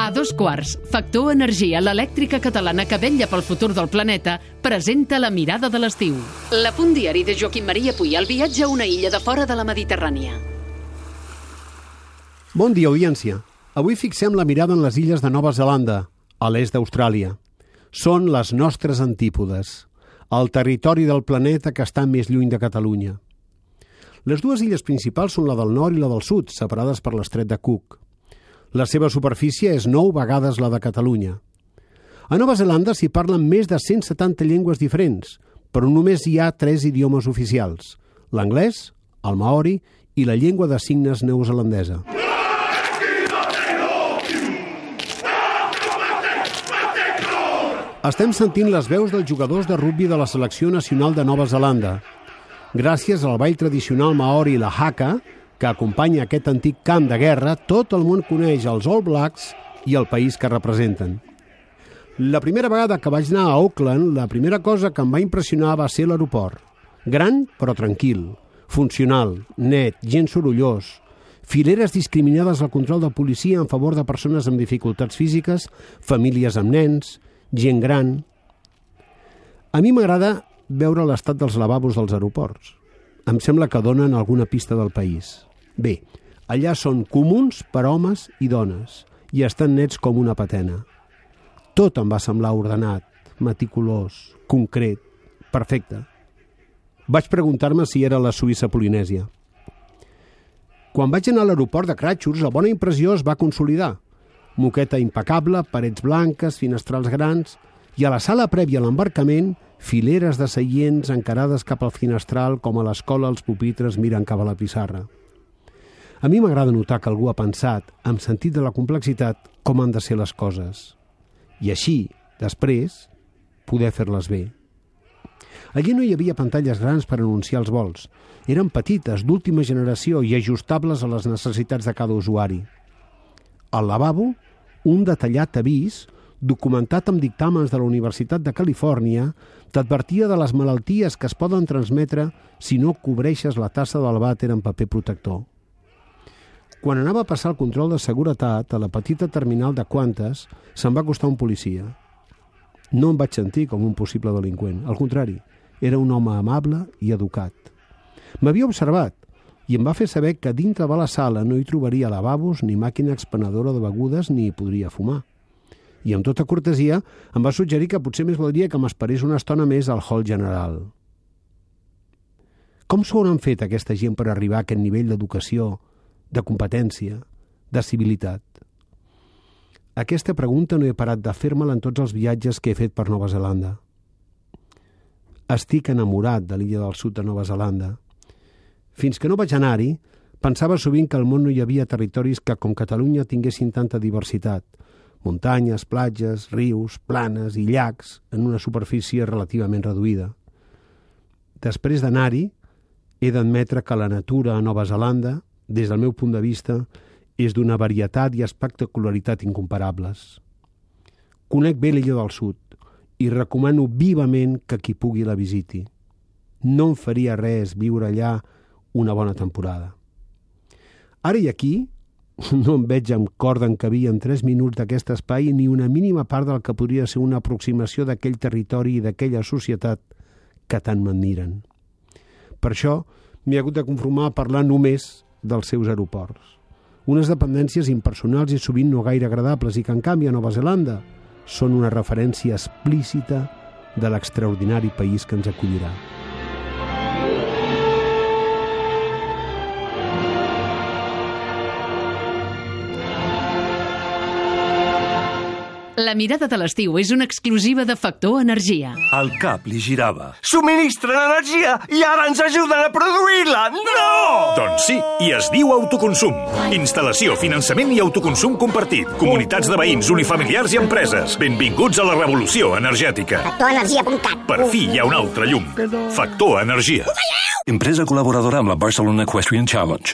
A dos quarts, Factor Energia, l'elèctrica catalana que vetlla pel futur del planeta, presenta la mirada de l'estiu. La punt diari de Joaquim Maria Puy, el viatge a una illa de fora de la Mediterrània. Bon dia, audiència. Avui fixem la mirada en les illes de Nova Zelanda, a l'est d'Austràlia. Són les nostres antípodes, el territori del planeta que està més lluny de Catalunya. Les dues illes principals són la del nord i la del sud, separades per l'estret de Cook. La seva superfície és nou vegades la de Catalunya. A Nova Zelanda s'hi parlen més de 170 llengües diferents, però només hi ha tres idiomes oficials, l'anglès, el maori i la llengua de signes neozelandesa. Estem sentint les veus dels jugadors de rugbi de la selecció nacional de Nova Zelanda. Gràcies al ball tradicional maori la haka, que acompanya aquest antic camp de guerra, tot el món coneix els All Blacks i el país que representen. La primera vegada que vaig anar a Auckland, la primera cosa que em va impressionar va ser l'aeroport. Gran, però tranquil. Funcional, net, gent sorollós. Fileres discriminades al control de policia en favor de persones amb dificultats físiques, famílies amb nens, gent gran... A mi m'agrada veure l'estat dels lavabos dels aeroports. Em sembla que donen alguna pista del país. Bé, allà són comuns per homes i dones i estan nets com una patena. Tot em va semblar ordenat, meticulós, concret, perfecte. Vaig preguntar-me si era la Suïssa Polinèsia. Quan vaig anar a l'aeroport de Cratchurs, la bona impressió es va consolidar. Moqueta impecable, parets blanques, finestrals grans i a la sala prèvia a l'embarcament fileres de seients encarades cap al finestral com a l'escola els pupitres miren cap a la pissarra. A mi m'agrada notar que algú ha pensat, amb sentit de la complexitat, com han de ser les coses. I així, després, poder fer-les bé. Allí no hi havia pantalles grans per anunciar els vols. Eren petites, d'última generació i ajustables a les necessitats de cada usuari. Al lavabo, un detallat avís documentat amb dictàmens de la Universitat de Califòrnia, t'advertia de les malalties que es poden transmetre si no cobreixes la tassa del vàter amb paper protector. Quan anava a passar el control de seguretat a la petita terminal de Quantes, se'n va acostar un policia. No em vaig sentir com un possible delinqüent, al contrari, era un home amable i educat. M'havia observat i em va fer saber que dintre de la sala no hi trobaria lavabos ni màquina expenedora de begudes ni hi podria fumar i amb tota cortesia em va suggerir que potser més valdria que m'esperés una estona més al hall general. Com s'ho hauran fet aquesta gent per arribar a aquest nivell d'educació, de competència, de civilitat? Aquesta pregunta no he parat de fer-me-la en tots els viatges que he fet per Nova Zelanda. Estic enamorat de l'illa del sud de Nova Zelanda. Fins que no vaig anar-hi, pensava sovint que al món no hi havia territoris que, com Catalunya, tinguessin tanta diversitat – muntanyes, platges, rius, planes i llacs en una superfície relativament reduïda. Després d'anar-hi, he d'admetre que la natura a Nova Zelanda, des del meu punt de vista, és d'una varietat i espectacularitat incomparables. Conec bé l'illa del sud i recomano vivament que qui pugui la visiti. No em faria res viure allà una bona temporada. Ara i aquí no em veig amb cor d'encabir en 3 minuts d'aquest espai ni una mínima part del que podria ser una aproximació d'aquell territori i d'aquella societat que tant m'admiren. Per això m'he hagut de conformar a parlar només dels seus aeroports. Unes dependències impersonals i sovint no gaire agradables i que, en canvi, a Nova Zelanda són una referència explícita de l'extraordinari país que ens acollirà. La mirada de l'estiu és una exclusiva de Factor Energia. El cap li girava. Subministren energia i ara ens ajuden a produir-la! No! Sí, i es diu autoconsum. Instal·lació, finançament i autoconsum compartit. Comunitats de veïns, unifamiliars i empreses. Benvinguts a la revolució energètica. Factorenergia.cat Per fi hi ha un altre llum. Factor Energia. Empresa col·laboradora amb la Barcelona Equestrian Challenge.